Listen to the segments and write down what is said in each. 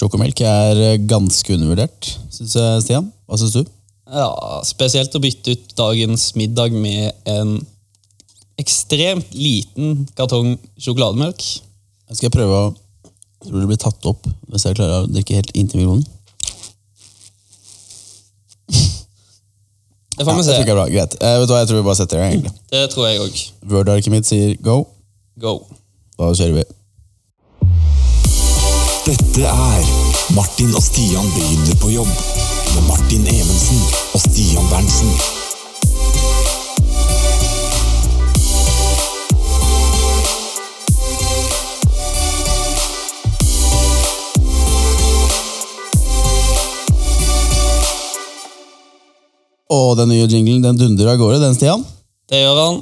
Sjokomelk er eh, ganske undervurdert, syns jeg, Stian. Hva syns du? Ja, Spesielt å bytte ut dagens middag med en ekstremt liten kartong sjokolademelk. Jeg skal prøve å Tror det blir tatt opp hvis jeg klarer å drikke helt inntil mikrofonen. Det får Ja, vi det jeg bra. Greit. Eh, vet du hva, Jeg tror vi bare setter i gang. egentlig. Det tror jeg òg. Word-arket mitt sier go. Go. Da kjører vi. Dette er Martin og Stian begynner på jobb. Med Martin Evensen og Stian Berntsen. Og den nye jinglen den dundrer av gårde, den, Stian. Det gjør han.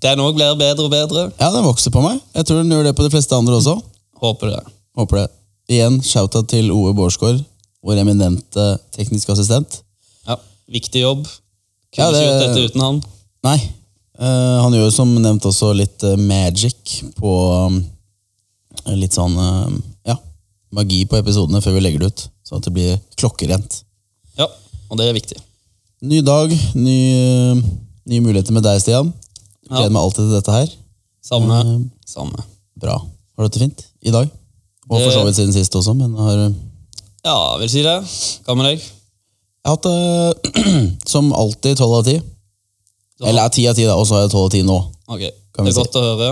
Den òg blir bedre og bedre. Ja, den vokser på meg. Jeg tror den gjør det på de fleste andre også. Håper det. Håper det. Igjen, shout-out til Ove Bårdsgaard, vår eminente tekniske assistent. Ja, Viktig jobb. Kunne Ja, det- ikke gjort dette uten han. Nei, Uh, han gjør som nevnt også litt uh, magic på um, Litt sånn uh, ja, magi på episodene før vi legger det ut. Sånn at det blir klokkerent. Ja, og det er viktig. Ny dag, ny, nye muligheter med deg, Stian. Ja. Gleder meg alltid til dette her. Samme. Samme. Bra. Har du hatt det fint i dag? Og for så vidt siden sist også, men har eh, Ja, vil si det. Hva med deg? Jeg har hatt det som alltid tolv av ti. Eller ti av ti, da, og så har jeg tolv av ti nå. Ok, Kan Det vi er godt å høre.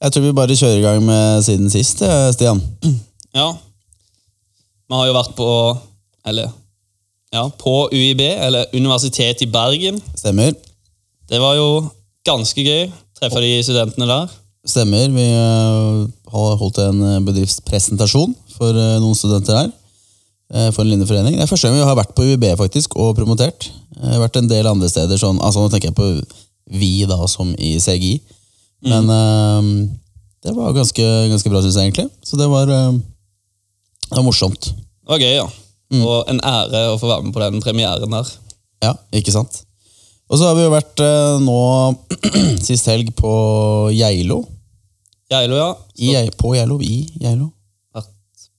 Jeg tror vi bare kjører i gang med siden sist, eh, Stian. Ja. Vi har jo vært på Eller ja, på UiB, eller Universitetet i Bergen. Stemmer. Det var jo ganske gøy. Treffe de studentene der. Stemmer. Vi eh, holdt en eh, bedriftspresentasjon for eh, noen studenter her. eh, For en linjeforening. Det er første gang vi har vært på UiB faktisk, og promotert. Jeg har vært en del andre steder. Sånn, altså Nå tenker jeg på vi, da, som i CGI. Men eh, det var ganske, ganske bra, syns jeg egentlig. Så det var, uh, det var morsomt. Det var gøy, ja. Og en ære å få være med på den premieren der. Ja, ikke sant? Og så har vi jo vært uh, nå sist helg på Geilo. Geilo, ja. I, på Geilo? I Geilo? Vært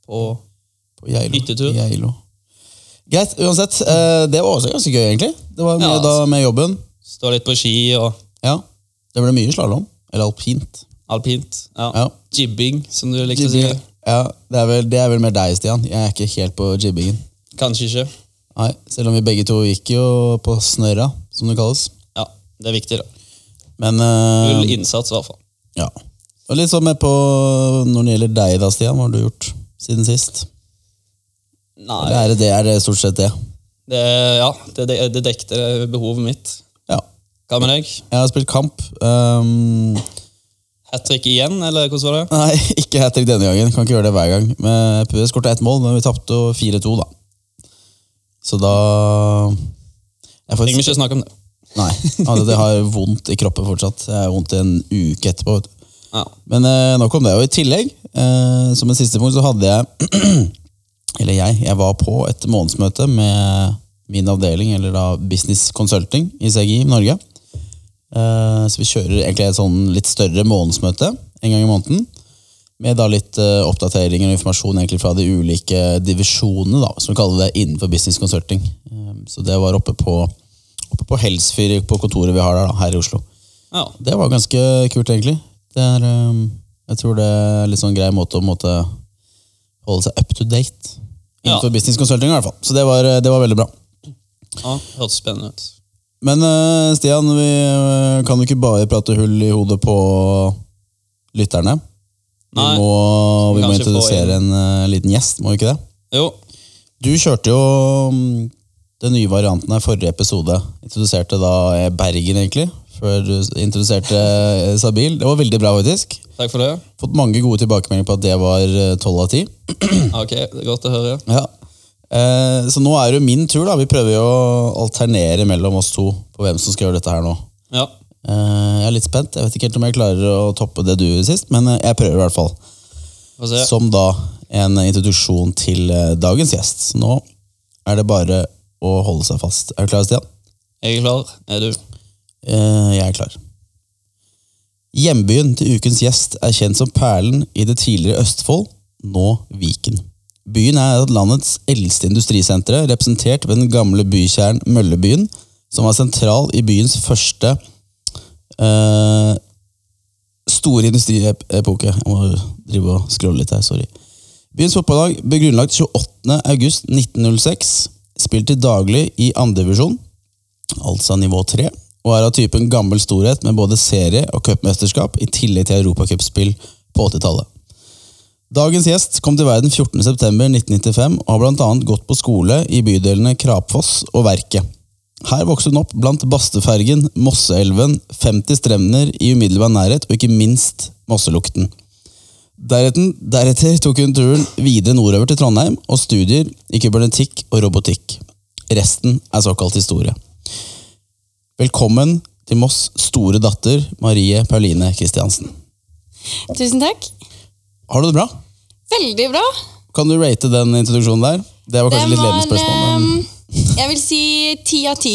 på På Geilo. Hyttetur. Geilo. Greit, uansett. eh, Det var også ganske gøy, egentlig. Det var mye Ja, da altså. med jobben. Stå litt på ski og Ja, Det ble mye slalåm. Eller alpint. alpint. Ja. Ja. Jibbing, som du likte å si. Ja, det er, vel, det er vel mer deg, Stian. Jeg er ikke helt på jibbingen. Kanskje ikke. Nei, Selv om vi begge to gikk jo på snørra, som det kalles. Ja, det er viktig, da. Men uh, Full innsats, i hvert fall. ja. Og litt sånn med på når det gjelder deg, da, Stian. Hva har du gjort siden sist? Nei, Eller er det, det er det stort sett det? det, ja, det, det, dekte behovet mitt. Ja. Hva med deg? Jeg har spilt kamp. Um, Hat trick igjen, eller hvordan var det? Nei, ikke hat trick denne gangen. Kan ikke gjøre det hver gang. Men Vi skårte ett mål, men vi tapte 4-2, da. Så da jeg får- ikke snakke om det. Nei. det har vondt i kroppen fortsatt. Jeg har vondt i en uke etterpå. vet du. Ja. Men eh, nok om det. Og i tillegg, eh, som en siste punkt, så hadde jeg Eller jeg. Jeg var på et månedsmøte med min avdeling, eller da Business Consulting i CGI Norge. Eh, så vi kjører egentlig et sånn litt større månedsmøte en gang i måneden. Med da litt eh, oppdateringer og informasjon egentlig fra de ulike divisjonene, da, som vi kaller det innenfor business consulting. Eh, så det var oppe på, oppe på Helsfyr, på kontoret vi har der, da, her i Oslo. ja. Det var ganske kult, egentlig. Det er, eh, jeg tror det er litt sånn grei måte å måte holde seg up to date. Innenfor Ja. business consulting, i hvert fall. Så det var, det var veldig bra. ja hørtes spennende ut. Men eh, Stian, vi eh, kan jo ikke bare prate hull i hodet på lytterne. Vi må, vi må introdusere en eh, liten gjest, må vi ikke det? Jo, Du kjørte jo mm, den nye varianten her forrige episode. Introduserte da Bergen, egentlig. Før du introduserte eh, Sabil. Det var veldig bra, faktisk. takk for det. Fått mange gode tilbakemeldinger på at det var tolv av ti. Ok, godt å høre. Ja. Eh, så nå er det min tur. da Vi prøver jo å alternere mellom oss to på hvem som skal gjøre dette her nå. Ja, Eh, jeg er litt spent. Jeg vet ikke helt om jeg klarer å toppe det du sist, men eh, jeg prøver i hvert fall. Som da en introduksjon til eh, dagens gjest. Så nå er det bare å holde seg fast. Er du klar, Stian? Jeg er klar. Er du? Eh, jeg er klar. Hjembyen til ukens gjest er kjent som perlen i det tidligere Østfold, nå Viken. Byen er landets eldste industrisentre, representert ved den gamle bykjernen Møllebyen, som var sentral i byens første eh, store industriepoke. Jeg må drive og scrolle litt her, sorry. Byens fotballag ble grunnlagt 28. august 1906, spilt til daglig i andredivisjon, altså nivå 3, og er av typen gammel storhet med både serie- og cupmesterskap, i tillegg til europacupspill på 80-tallet. Dagens gjest kom til verden 14.9.1995 og har annet gått på skole i bydelene Krapfoss og Verket. Her vokste hun opp blant Bastefergen, Mosseelven, 50 strender i umiddelbar nærhet og ikke minst Mosselukten. Deretter, deretter tok hun turen videre nordover til Trondheim og studier i kybernetikk og robotikk. Resten er såkalt historie. Velkommen til Moss' store datter Marie Pauline Kristiansen. Tusen takk. Har du det bra? Veldig bra. Kan du rate den introduksjonen der? Det var kanskje Den litt ledende spørsmål. men ehm, Jeg vil si ti av ti.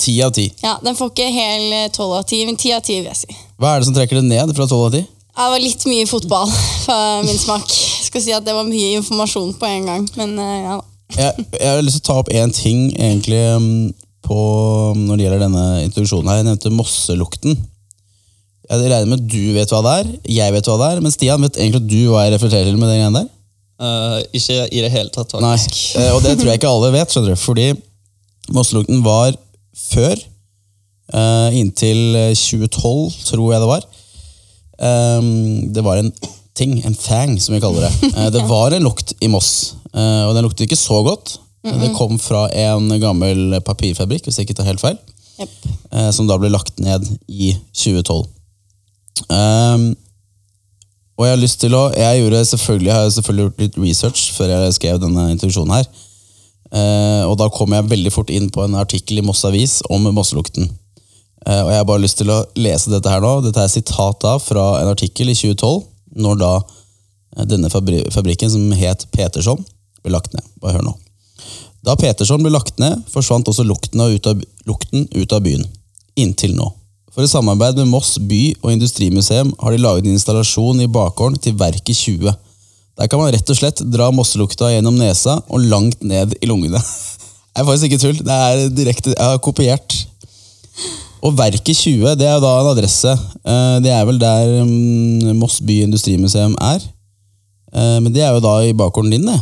Ti av ti. Ja, den får ikke hel tolv av ti, men ti av ti vil jeg si. Hva er det som trekker det ned fra tolv av ti? Det var litt mye fotball for min smak. Jeg skal si at Det var mye informasjon på en gang, men eh, ja. Jeg, jeg har lyst til å ta opp én ting egentlig um, på, når det gjelder denne introduksjonen. her. Jeg nevnte Mosselukten. Jeg regner med at du vet hva det er, jeg vet hva det er, men Stian vet egentlig du hva jeg reflekterer til med den greia der? Uh, ikke i det hele tatt, faktisk. Nei, og det tror jeg ikke alle vet, skjønner du. Fordi Mosselukten var før, uh, inntil 2012, tror jeg det var. Um, det var en ting, en fang, som vi kaller det. Uh, det var en lukt i Moss, eh, og den luktet ikke så godt. Det kom fra en gammel papirfabrikk, hvis jeg ikke tar helt feil, Jepp. eh, som da ble lagt ned i 2012. Um, og jeg har lyst til å Jeg gjorde selvfølgelig, jeg har selvfølgelig gjort litt research før jeg skrev denne introduksjonen her. Eh, og da kom jeg veldig fort inn på en artikkel i Moss Avis om mosselukten. Eh, og jeg har bare lyst til å lese dette her nå. Dette er sitat da fra en artikkel i 2012, når da eh, denne fabri fabrikken, som het Peterson, ble lagt ned. Bare hør nå. Da Peterson ble lagt ned, forsvant også lukten, ut av, lukten ut av byen. Inntil nå. For i samarbeid med Moss by og industrimuseum har de laget en installasjon i bakgården til Verket 20. Der kan man rett og slett dra mosselukta gjennom nesa og langt ned i lungene. Det er faktisk ikke tull. Det er direkte, Jeg har kopiert. Og Verket 20 det er da en adresse. Eh, Det er vel der mm, Moss by industrimuseum er. Eh, Men det er jo da i bakgården din, det.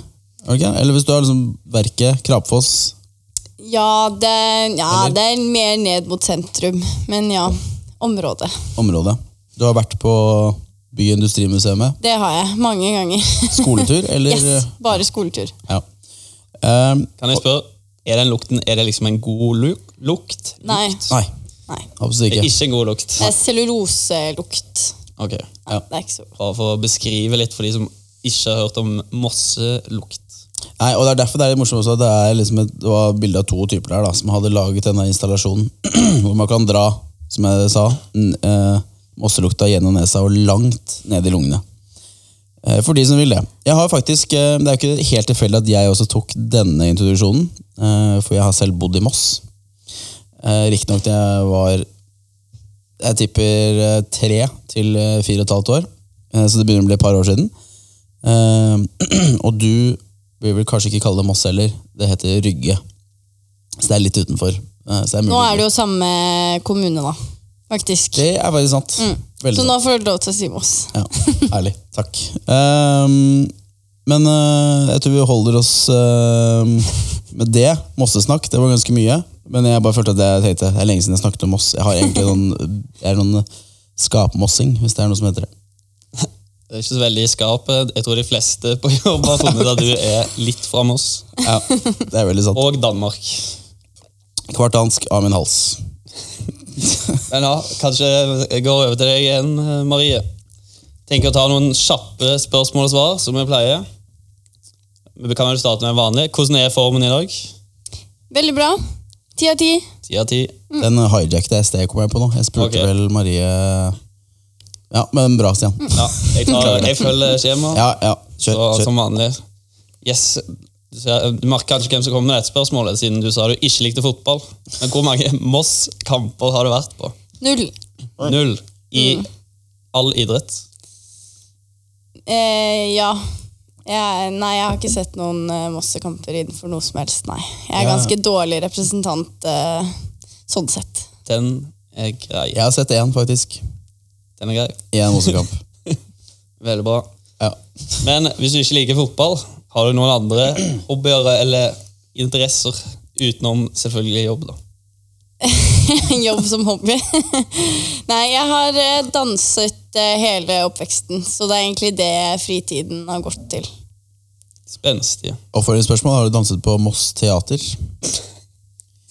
Er? Eller hvis du har liksom Verket, Krapfoss Ja, det, ja, Eller? det er mer ned mot sentrum, men ja. Området. området. Du har vært på Byindustrimuseet? Det har jeg mange ganger. Skoletur, eller? Yes, Bare skoletur. Ja. Um, Kan jeg spørre, er den lukten er det liksom en god luk lukt? Nei. nei, Nei. absolutt Det er ikke. ikke en god lukt. Det er celluloselukt. Ok, Ja, Det er ikke så Bare for å beskrive litt for de som ikke har hørt om mosselukt. Nei, og Det er derfor det er litt morsomt også at det er liksom et, det var bilde av to typer der da, som hadde laget denne installasjonen. hvor man kan dra, som jeg sa, eh, mosselukta gjennom nesa og langt ned i lungene. Eh, for de som vil det. Jeg har faktisk, eh, Det er jo ikke helt tilfeldig at jeg også tok denne introduksjonen, for jeg har selv bodd i Moss. Eh, Riktignok da jeg var jeg tipper tre til fire og et halvt år, så det begynner å bli et par år siden. Eh, og du vil vel kanskje ikke kalle det Moss heller, det heter Rygge. Så det er litt utenfor. eh, Så er. Nå er det jo samme kommune, da. Faktisk. Det er faktisk sant. Mm. Så sant. nå får du lov til å si Moss. Ja, ærlig. Takk. Um, men uh, jeg tror vi holder oss uh, med det. Mossesnakk, det var ganske mye. Men jeg bare følte at jeg tenkte, det er lenge siden jeg snakket om Moss. Jeg har egentlig noen, jeg er noen skapmossing, hvis det er noe som heter det. Det er ikke så veldig i skapet. Jeg tror de fleste på jobb har funnet ut at du er litt fra Moss. Ja, det er veldig sant. Og Danmark. Kvartansk av min hals. Men ja, kanskje jeg går over til deg igjen, Marie. Tenker å ta noen kjappe spørsmål og svar, som vi pleier. Vi kan vel starte med en vanlig. Hvordan er formen i dag? Veldig bra. Ti av ti. Ti av ti. Den jeg i sted, kom jeg på nå. Jeg spurte okay. vel Marie Ja, men bra, Stian. Ja, jeg, tar, jeg følger skjemaet. Ja, ja. Kjør. Så, kjør. som vanlig. Yes. Du, ser, du merker kanskje hvem som kommer med dette spørsmålet, siden du sa du ikke likte fotball. Men hvor mange Moss-kamper har du vært på? Null. Null. I all idrett. Eh, ja. Jeg, nei, jeg har ikke sett noen uh, Moss-kamper innenfor noe som helst, nei. Jeg er Ja. ganske dårlig representant uh, sånn sett. Den er grei. Jeg har sett én, faktisk. Den er grei. I en Mosse-kamp. Veldig bra. Ja. Men hvis du ikke liker fotball, har du noen andre hobbyer eller interesser utenom selvfølgelig jobb? da? Jobb som hobby. nei, jeg har eh, danset eh, hele oppveksten, så det er egentlig det fritiden har gått til. Spenstig. Oppfølgingsspørsmål. Har du danset på Moss Teater?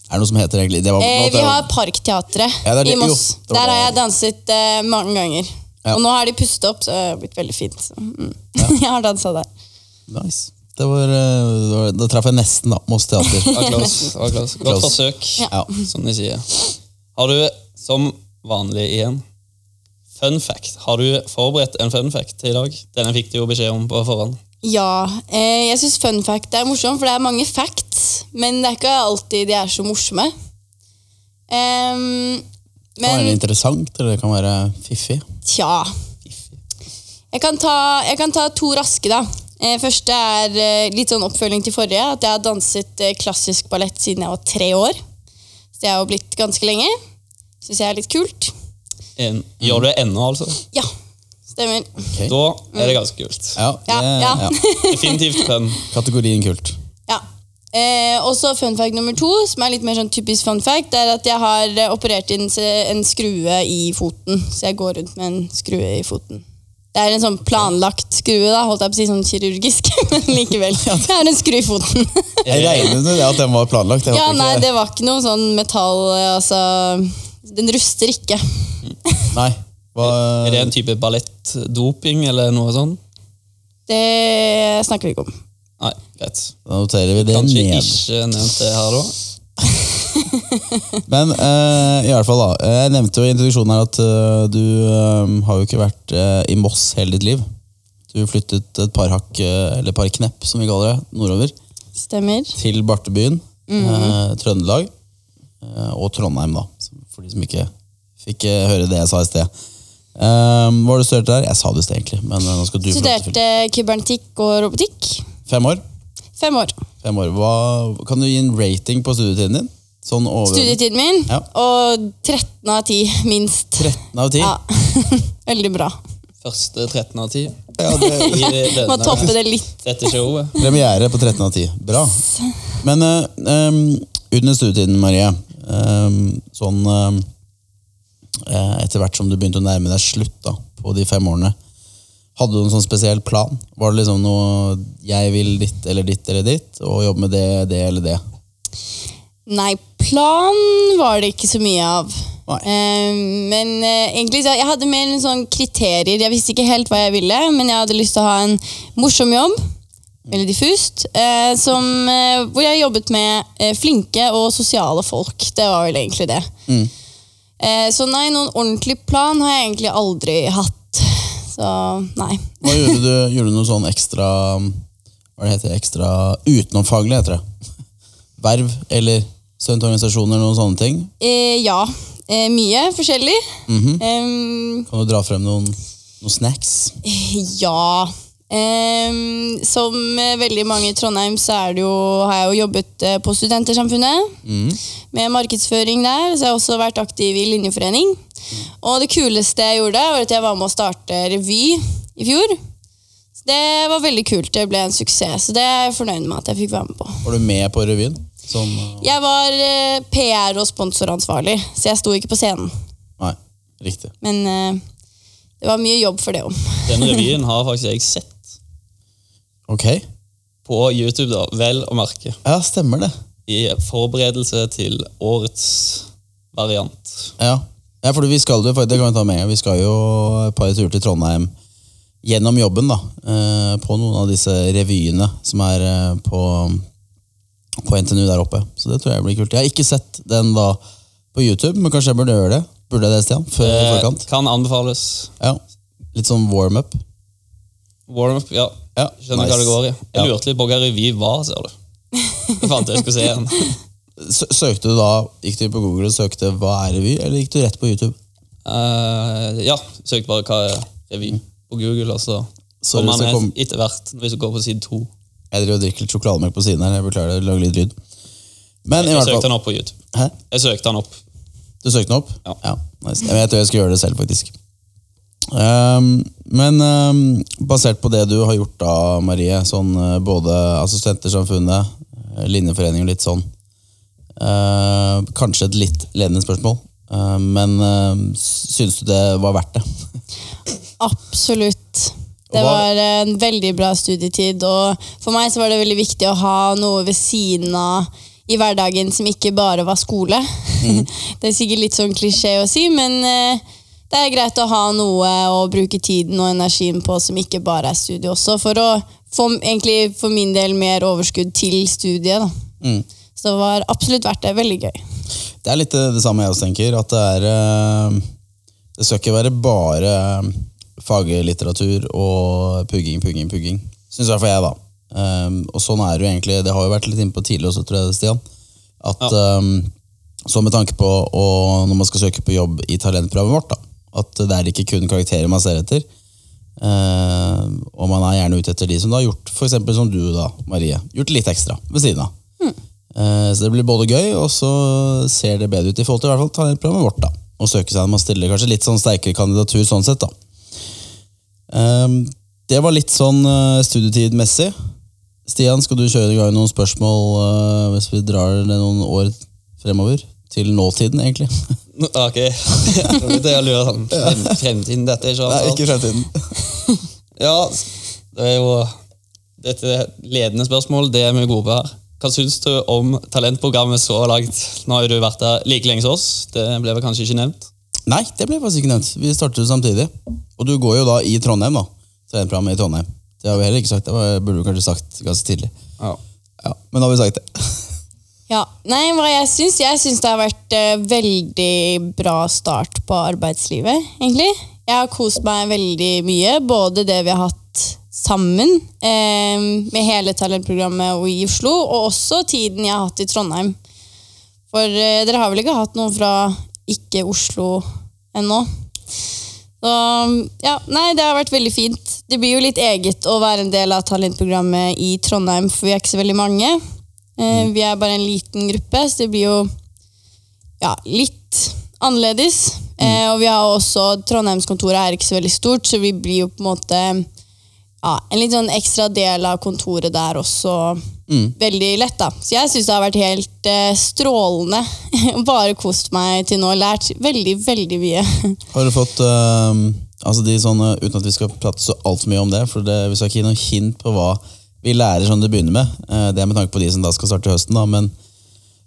Er det noe som heter egentlig det var, Eh, vi har Parkteatret Ja, det det- i Moss. jo, det var Der har jeg danset eh, mange ganger. Ja. Og nå har de pustet opp, så det har blitt veldig fint. Så, mm. jeg har dansa der. Nice. Det var, eh, det var, da traff jeg nesten, da. Moss Teater. Close. Close. Godt forsøk, Ja. som de sier. Har du, som vanlig igjen, fun fact? Har du forberedt en fun fact til i dag? Denne fikk du jo beskjed om på forhånd. Ja, eh, jeg syns fun fact er morsomt, for det er mange facts, men det er ikke alltid de er så morsomme. Um, Det kan være interessant, eller det kan være fiffig. tja jeg kan, ta, jeg kan ta to raske, da. Eh, første er eh, litt sånn oppfølging til forrige. At jeg har danset klassisk ballett siden jeg var tre år. Så det har jo blitt ganske lenge. Syns jeg er litt kult. En, gjør du det ennå, altså? Ja, stemmer. Okay. Da er det ganske kult. Ja, Ja, det- ja. Definitivt fun. Kategorien kult. Ja. Eh, og så fun fact nummer to, som er litt mer sånn typisk fun fact, er at jeg har eh, operert inn en skrue i foten. Så jeg går rundt med en skrue i foten. Det er en sånn planlagt skrue, da, holdt jeg på å si sånn kirurgisk, men likevel. Jeg har en skru i foten. Jeg regner med at den var planlagt. Jeg ja, håper nei, ikke- det var ikke noe sånn metall, eh, altså Den ruster ikke. Nei. Hva, Er det en type ballettdoping eller noe sånt? Det snakker vi ikke om. Nei, greit. Da noterer vi det Kanskje ned. ikke nevnt det her da. Men uh, i alle fall da, jeg nevnte jo i introduksjonen her at uh, du eh, har jo ikke vært i Moss hele ditt liv. Du flyttet et par hakk, eller par knepp som vi kaller det, nordover, Stemmer. til Bartebyen, eh, Trøndelag, eh, og Trondheim da, for de som ikke fikk høre det jeg sa i sted. Eh, hva har du studert der? Jeg sa det sted egentlig, men eh, nå skal du. Studerte kybernetikk og robotikk. Fem år? Fem år. Fem år. Hva, kan du gi en rating på studietiden din? Sånn Studietiden min. Ja. Og 13 av 10, minst. 13 av 10? Ja, Veldig bra. Første 13 av 10 Ja, det, Må toppe det litt. dette showet. Premiere på 13 av 10. Bra. Men uh, um, under studietiden, Marie, um, sånn um, eh, etter hvert som du begynte å nærme deg slutt da, på de fem årene, hadde du en sånn spesiell plan? Var det liksom noe 'jeg vil ditt eller ditt eller ditt', og jobbe med det, det eller det? Nei, plan var det ikke så mye av. Eh, men eh, egentlig så jeg hadde mer en sånn kriterier. Jeg visste ikke helt hva jeg ville, men jeg hadde lyst til å ha en morsom jobb. Veldig diffust. Eh, som, eh, hvor jeg jobbet med eh, flinke og sosiale folk. Det var vel egentlig det. Eh, så nei, noen ordentlig plan har jeg egentlig aldri hatt. Så nei. Hva gjorde du? Gjorde du noe sånn ekstra Hva det heter Ekstra utenomfaglig, heter det? Verv eller studentorganisasjoner, noen sånne ting? Eh, ja. Eh, mye forskjellig. Eh, Kan du dra frem noen, noen snacks? Ja. Ehm, som eh, veldig mange i Trondheim så er det jo, har jeg jo jobbet eh, på Studentersamfunnet. Med markedsføring der. Så jeg har også vært aktiv i linjeforening. Og det kuleste jeg gjorde, var at jeg var med å starte revy i fjor. Så det var veldig kult. Det ble en suksess. Så det er jeg fornøyd med at jeg fikk være med på. Var du med på revyen? Som, uh, Jeg var eh, PR- og sponsoransvarlig, så jeg sto ikke på scenen. nei, riktig. Men eh, det var mye jobb for det òg. Den revyen har faktisk jeg sett Ok. på YouTube, da, vel å merke. Ja, stemmer det. I forberedelse til årets variant. Ja, ja for vi skal jo, det kan vi ta med, vi skal jo et par turer til Trondheim gjennom jobben da, eh, på noen av disse revyene som er eh, på, på NTNU der oppe. Så det tror jeg blir kult. Jeg har ikke sett den da på YouTube, men kanskje jeg burde gjøre det. Burde jeg det, Stian? Før i Eh, kan anbefales. Ja. Litt sånn warm-up. Warm-up, ja. Ja, Skjønner nice. hva det går i. Jeg lurte litt på hva revy var, ser du. Jeg fant jeg skulle se igjen. Søkte du da, gikk du på Google og søkte hva er revy, eller gikk du rett på YouTube? Uh, ja, søkte bare hva er revy på Google, og så Sorry, Kommer han kom, etter hvert, hvis du går på side to. jeg driver og drikker litt sjokolademelk på siden her. Jeg beklager, det lager litt lyd. Men jeg, Jeg søkte han opp på YouTube. Hæ? Jeg søkte han opp. Du søkte den opp? Ja. nice. Jeg vet jo jeg skal gjøre det selv, faktisk. Ehm, men um, basert på det du har gjort da, Marie, sånn eh, både Assistentersamfunnet, eh, Linjeforening og litt sånn uh, Kanskje et litt ledende spørsmål, uh, men uh, syns du det var verdt det? Absolutt. Det var en veldig bra studietid, og for meg så var det veldig viktig å ha noe ved siden av i hverdagen som ikke bare var skole. det er sikkert litt sånn klisjé å si, men eh, det er greit å ha noe å bruke tiden og energien på som ikke bare er studie også, for å få egentlig for min del mer overskudd til studiet. Da. Mm. Så det var absolutt verdt det. Veldig gøy. Det er litt det, samme jeg også tenker. At det er eh, Det skal ikke være bare eh, faglitteratur og pugging, pugging, pugging. Syns i hvert fall jeg, da. Um, og sånn er det jo egentlig. Det har jo vært litt innpå tidligere også, tror jeg, Stian. At um, Så med tanke på å, når man skal søke på jobb i talentprogrammet vårt, da, at det er ikke kun karakterer man ser etter. Eh, og man er gjerne ute etter de som da har gjort for som du, da, Marie. Gjort litt ekstra ved siden av. Eh, så det blir både gøy, og så ser det bedre ut i forhold til i hvert fall talentprogrammet vårt. da. Å søke seg, Man stiller kanskje litt sånn sterkere kandidatur sånn sett, da. Ehm, det var litt sånn uh, studietidmessig. Stian, skal du kjøre i gang noen spørsmål eh, hvis vi drar det noen år fremover? Til nåtiden, egentlig. Ok, det jeg å lure sånn. Frem, fremtiden, dette Nei, ikke fremtiden. Ja, det er jo Dette ledende spørsmål, det er vi gode på her. Hva syns du om talentprogrammet så langt? Nå har du vært der like lenge som oss. Det ble vel kanskje ikke nevnt? Nei, det ble faktisk ikke nevnt. Vi startet samtidig. Og du går jo da i Trondheim, da. Talentprogrammet i Trondheim. Det har vi heller ikke sagt. Det burde du kanskje sagt ganske tidlig. Ja. Ja, Men nå har vi sagt det. Ja, nei, jeg syns? Jeg syns det har vært eh, veldig bra start på arbeidslivet, egentlig. Jeg har kost meg veldig mye, både det vi har hatt sammen eh, med hele talentprogrammet og i Oslo, og også tiden jeg har hatt i Trondheim. For eh, dere har vel ikke hatt noen fra ikke Oslo ennå? Så ja, nei, det har vært veldig fint. Det blir jo litt eget å være en del av talentprogrammet i Trondheim, for vi er ikke så veldig mange. Eh, Vi er bare en liten gruppe, så det blir jo ja, litt annerledes. Eh, og vi har også Trondheimskontoret er ikke så veldig stort, så vi blir jo på en måte ja, en litt sånn ekstra del av kontoret der også. Veldig lett, da. Så jeg syns det har vært helt eh, strålende. Bare kost meg til nå. Lært veldig, veldig mye. Har du fått eh, altså de sånne, Uten at vi skal prate så altfor mye om det, for det, vi skal ikke gi noe hint på hva vi lærer sånn det begynner med. Eh, det er med tanke på de som da skal starte i høsten. da, men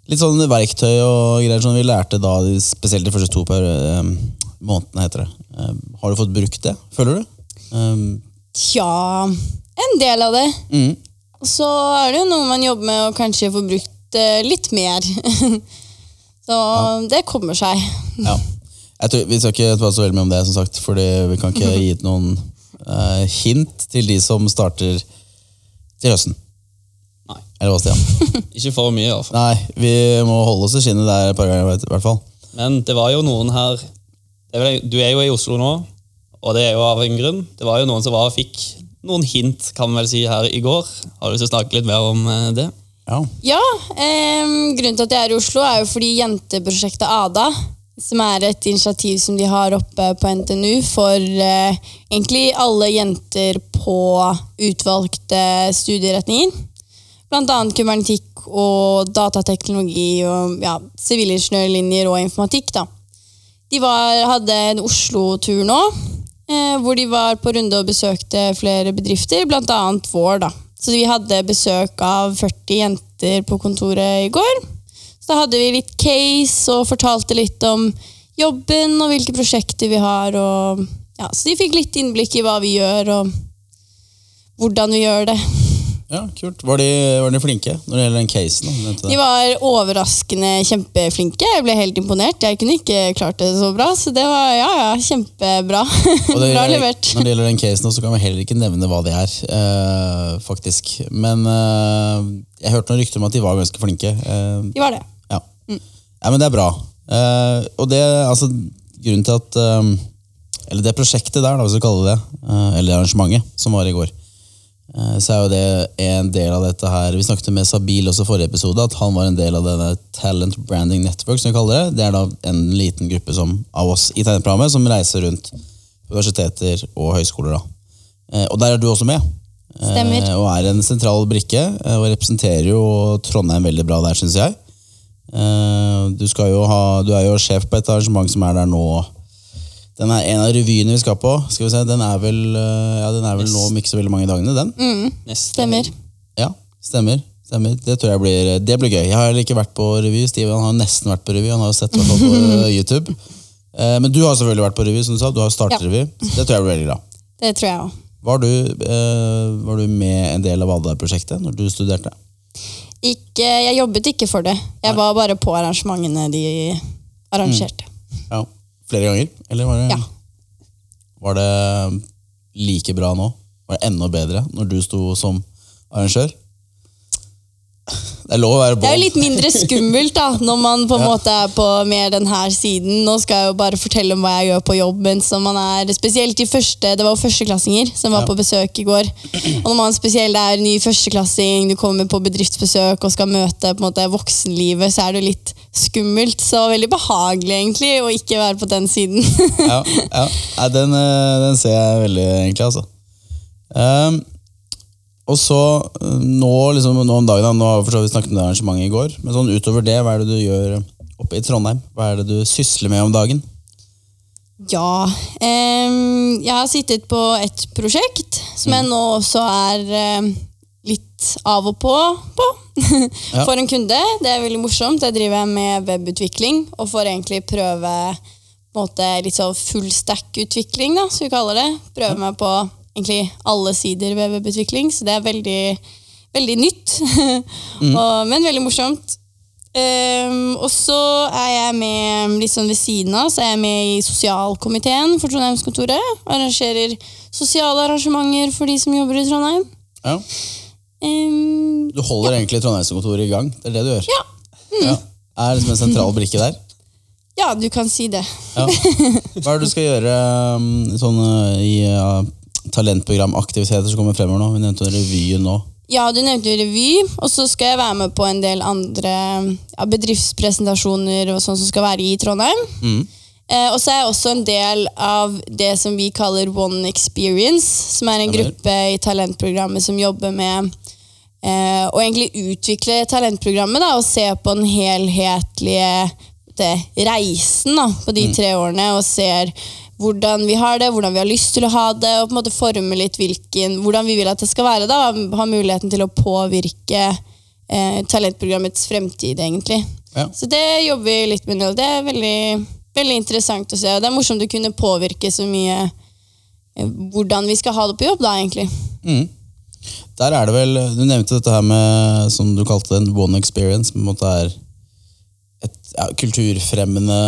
litt sånn verktøy og greier som vi lærte da, spesielt de første to per, eh, månedene, heter det. Eh, har du fått brukt det, føler du? Eh, Tja En del av det. mm. Så er det jo noe man jobber med å kanskje få brukt litt mer. så det kommer seg. Ja. Tror, vi skal ikke prate så veldig mye om det, som sagt, fordi vi kan ikke gi noen uh, hint til de som starter til høsten. Nei. Eller hva, Stian? Ikke for mye, i hvert fall. Nei, vi må holde oss i skinnet der et par ganger, i hvert fall. Men det var jo noen her det er vel, Du er jo i Oslo nå, og det er jo av en grunn. Det var jo noen som var og fikk noen hint, kan man vel si, her i går. Har du lyst til å snakke litt mer om eh, det? Ja. Ja, eh, grunnen til at jeg er i Oslo er jo fordi jenteprosjektet ADA, som er et initiativ som de har oppe på NTNU for eh, egentlig alle jenter på utvalgte studieretninger. Annet kybernetikk og datateknologi og ja, sivilingeniørlinjer og informatikk. da. De var, hadde en Oslo-tur nå, eh, hvor de var på runde og besøkte flere bedrifter, annet vår. da. Så vi hadde besøk av 40 jenter på kontoret i går. Så hadde vi litt case og fortalte litt om jobben og hvilke prosjekter vi har. Og, ja, så de fikk litt innblikk i hva vi gjør og hvordan vi gjør det. Ja, kult. Var de, var de flinke når det gjelder den casen? De var overraskende kjempeflinke. Jeg ble helt imponert. Jeg kunne ikke klart det så bra, så det var ja, ja, kjempebra. Det, bra levert. Når det gjelder den casen, så kan vi heller ikke nevne hva det er, eh, faktisk. Men eh, jeg hørte noen rykter om at de var ganske flinke. Eh, De var det. Ja. ja, men det er bra. Eh, og det, altså, grunnen til at eh, eller det prosjektet der, da, hvis du kaller det det, eh, eller arrangementet som var i går, så er jo det en del av dette her Vi snakket med Sabil også forrige episode, at han var en del av denne Talent Branding Network, som vi kaller det. Det er da en liten gruppe som, av oss i tegneprogrammet som reiser rundt universiteter og høyskoler. da. Eh, Og der er du også med. Eh, Stemmer. Og er en sentral brikke, eh, og representerer jo Trondheim veldig bra der, syns jeg. Eh, Du, skal jo ha, du er jo sjef på et arrangement som er der nå. Den er En av revyene vi skal på, skal vi se, den er vel, eh, ja, den er vel nå om ikke så veldig mange dagene. den. Mm. Stemmer. Ja, stemmer. stemmer. Det tror jeg blir, det blir gøy. Jeg har ikke vært på revy. Steven har nesten vært på revy. Han har jo sett meg på eh, YouTube. Eh, Men du har selvfølgelig vært på revy, som du sa. Du har startet Ja. revy. Det tror jeg blir veldig bra. Det tror jeg også. Var du, eh, var du med en del av Valdar-prosjektet når du studerte? Ikke, jeg jobbet ikke for det. Jeg var bare på arrangementene de arrangerte. Ja. Flere ganger? Eller var det, Ja. var det like bra nå? Var det enda bedre når du sto som arrangør? Det er lov å være Det er jo litt mindre skummelt da, når man på en Ja. måte er på mer den her siden. Nå skal jeg jo bare fortelle om hva jeg gjør på jobb, er spesielt de første, det var jo førsteklassinger som var Ja. på besøk i går. Og når man spesielt er ny førsteklassing, du kommer på bedriftsbesøk og skal møte på en måte voksenlivet, så er det jo litt skummelt. Så veldig behagelig egentlig å ikke være på den siden. ja, ja. Den, eh, den ser jeg veldig, egentlig, altså. Ehm, og så eh, nå, liksom, nå om dagen, da, nå har vi snakket om det arrangementet i går, men sånn utover det, hva er det du gjør oppe i Trondheim? Hva er det du sysler med om dagen? Ja. Eh, jeg har sittet på et prosjekt som jeg nå også er eh, litt av og på på. For en kunde. Det er veldig morsomt. Jeg driver med webutvikling og får egentlig prøve måte, litt sånn full stack-utvikling, som vi kaller det. Prøve meg på egentlig alle sider ved webutvikling, så det er veldig, veldig nytt. og, men veldig morsomt. Um, og så er jeg med litt sånn ved siden av, så er jeg med i sosialkomiteen for Trondheimskontoret. Arrangerer sosiale arrangementer for de som jobber i Trondheim. Ja. Um, Du holder egentlig Trondheimskontoret i gang, det er det du gjør? ja. Ja. Er liksom en sentral brikke der? ja, du kan si det. Ja. Hva er det du skal gjøre um, sånn, uh, i uh, talentprogramaktiviteter som kommer fremover nå? Vi nevnte revyen nå. Ja, du nevnte revy, og så skal jeg være med på en del andre ja, bedriftspresentasjoner og sånn som skal være i Trondheim. Mm. Eh, og så er jeg også en del av det som vi kaller One Experience, som er en Ja gruppe i talentprogrammet som jobber med eh, å egentlig utvikle talentprogrammet da, og se på den helhetlige det, reisen da, på Mm. de tre årene, og ser hvordan vi har det, hvordan vi har lyst til å ha det, og på en måte forme litt hvilken, hvordan vi vil at det skal være. da, Ha muligheten til å påvirke eh, talentprogrammets fremtid, egentlig. Ja. Så det jobber vi litt med nå. Det er veldig, veldig interessant å se. og Det er morsomt å kunne påvirke så mye eh, hvordan vi skal ha det på jobb, da, egentlig. Mm. Der er det vel, Du nevnte dette her med som du kalte en one experience. På en måte er et ja, kulturfremmende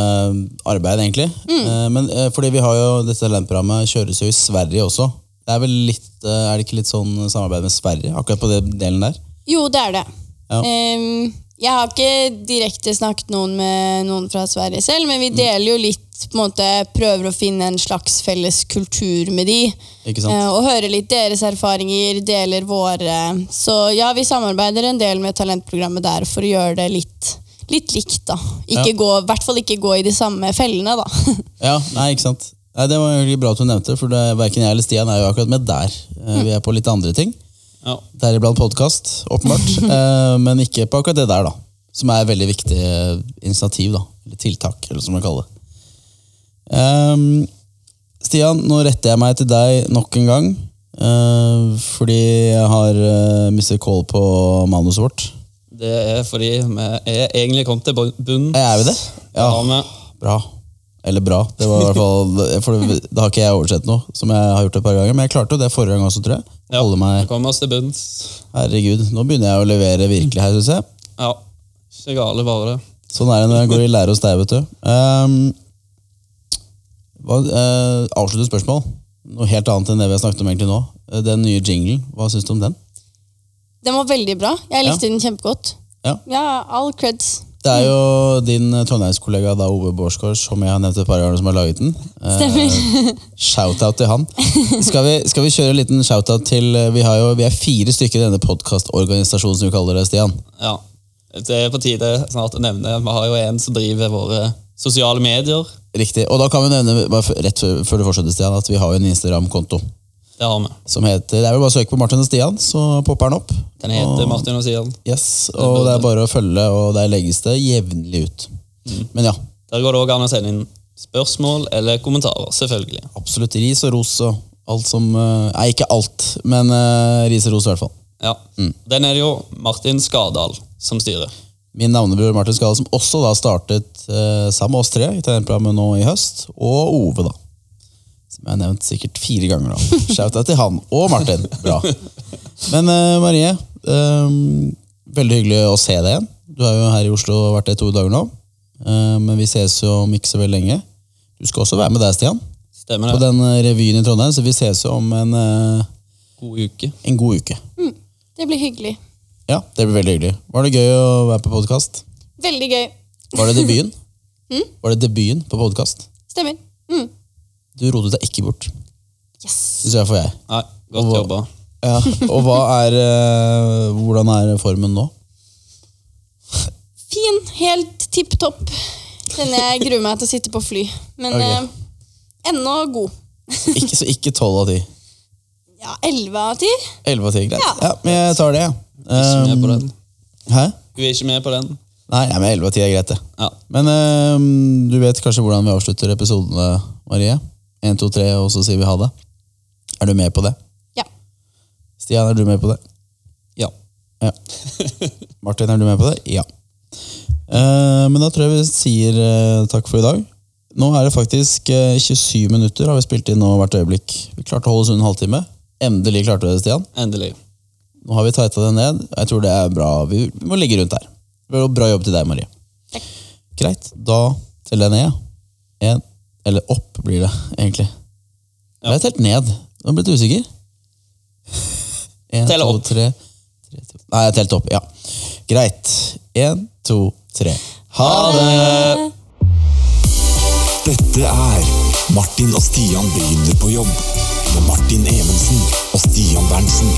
arbeid, egentlig. Eh, Men eh, fordi vi har jo, dette talentprogrammet kjøres jo i Sverige også. Det er vel litt, eh, er det ikke litt sånn samarbeid med Sverige akkurat på den delen der? Jo, det er det. Ja. Um, jeg har ikke direkte snakket noen med noen fra Sverige selv, men vi deler jo litt på en måte Prøver å finne en slags felles kultur med de. Ikke sant? eh, Og høre litt deres erfaringer, deler våre. Så ja, vi samarbeider en del med talentprogrammet der for å gjøre det litt, litt likt. da. Ikke Ja. gå, I hvert fall ikke gå i de samme fellene, da. Ja, nei, ikke sant. Nei, det var egentlig bra at du nevnte, for det, verken jeg eller Stian er jo akkurat med der. Eh, Vi er på litt andre ting. Ja. Deriblant podkast, åpenbart. eh, men ikke på akkurat det der, da. Som er et veldig viktig eh, initiativ, da. Eller tiltak, eller som man kaller det. Um, Stian, nå retter jeg meg til deg nok en gang. Uh, fordi jeg har uh, mistet call på manuset vårt. Det er fordi vi er egentlig kommet til bunnen. Er vi det? Ja. Har. Bra. Eller bra. Det var i hvert fall, for Da har ikke jeg oversett noe, som jeg har gjort et par ganger. Men jeg klarte jo det forrige gang også, tror jeg. Ja, Holde meg, kom oss til bunns. Herregud, nå begynner jeg å levere virkelig her, syns jeg. Ja. Ikke gale, bare det. Sånn er det når jeg går i lære hos deg, vet du. Um, hva, uh, avsluttende spørsmål. Noe helt annet enn det vi har snakket om egentlig nå. Eh, Den nye jinglen, hva syns du om den? Den var veldig bra. Jeg likte den kjempegodt. Ja. Ja, all creds. Det er jo din eh, trondheimskollega da, Ove Bårdsgaard, som jeg har nevnt et par ganger, som har laget den. Eh, Stemmer. Shout-out til han. Skal vi, skal vi kjøre en liten shout-out til eh, Vi, har jo, vi er fire stykker i denne podkastorganisasjonen som vi kaller det, Stian. Ja. Det er på tide snart å nevne. Vi har jo en som driver våre sosiale medier. Riktig. Og da kan vi nevne bare rett før, før du fortsetter, Stian, at vi har jo en Instagram-konto. Det har vi. som heter Det er vel bare å søke på Martin og Stian, så popper den opp. Den heter og, Martin og Stian. Yes, og det er bare å følge, og der legges det jevnlig ut. Men ja, Der går det òg an å sende inn spørsmål eller kommentarer. Selvfølgelig. absolutt ris og ros og alt som eh, Nei, ikke alt, men uh, ris og ros i hvert fall. Ja. Den er det jo Martin Skardal som styrer. Min navnebror Martin Skadal, som også da startet uh, sammen med oss tre i tegneprogrammet nå i høst, og Ove, da. Som jeg har nevnt sikkert fire ganger nå. Shout-out til han og Martin. Bra. Men uh, Marie, um, veldig hyggelig å se deg igjen. Du er jo her i Oslo og har vært det i to dager nå. Uh, men vi ses jo om ikke så veldig lenge. Du skal også være med deg, Stian, Stemmer på den eh, revyen i Trondheim, så vi ses jo om en, uh, God uke. en god uke. Det blir hyggelig. Ja, det blir veldig hyggelig. Var det gøy å være på podkast? Veldig gøy. Var det debuten? Var det debuten på podkast? Stemmer. Mm. Du rotet deg ikke bort. Yes. Jeg får jeg. Nei, godt Og- jobba. Ja. Og hva er eh, Hvordan er formen nå? Fin. Helt tipp topp. Kjenner jeg gruer meg til å sitte på fly. Men okay. eh, ennå god. Ikke, så ikke tolv av ti. Ja, elleve av ti. Elleve av ti, greit. Ja. Ja, men jeg tar det, jeg. Ikke med på den. Hæ? Hun er ikke med på den. Nei, ja, men elleve av ti er greit, det. Ja. Men eh, du vet kanskje hvordan vi avslutter episodene, Marie? Én, to, tre, og så sier vi ha det. Er du med på det? Ja. Stian, er du med på det? Ja. Ja. Martin, er du med på det? Ja. Uh, men da tror jeg vi sier uh, takk for i dag. Nå er det faktisk uh, 27 minutter har vi spilt inn nå hvert øyeblikk. Vi klarte å holde oss under en halvtime. Endelig klarte vi det, Stian. Endelig. Nå har vi tighta det ned. Jeg tror det er bra. Vi, må ligge rundt her. Bra jobb til deg, Marie. Takk. Greit. Da teller jeg ned. En, eller opp blir det, egentlig. Ja. Jeg har telt ned. Nå ble jeg usikker. En, Tell to, opp. tre, tre to. Nei, jeg har telt opp. Ja. Greit. En, to, tre. Ha det! Dette er Martin og Stian begynner på jobb med Martin Evensen og Stian Berntsen.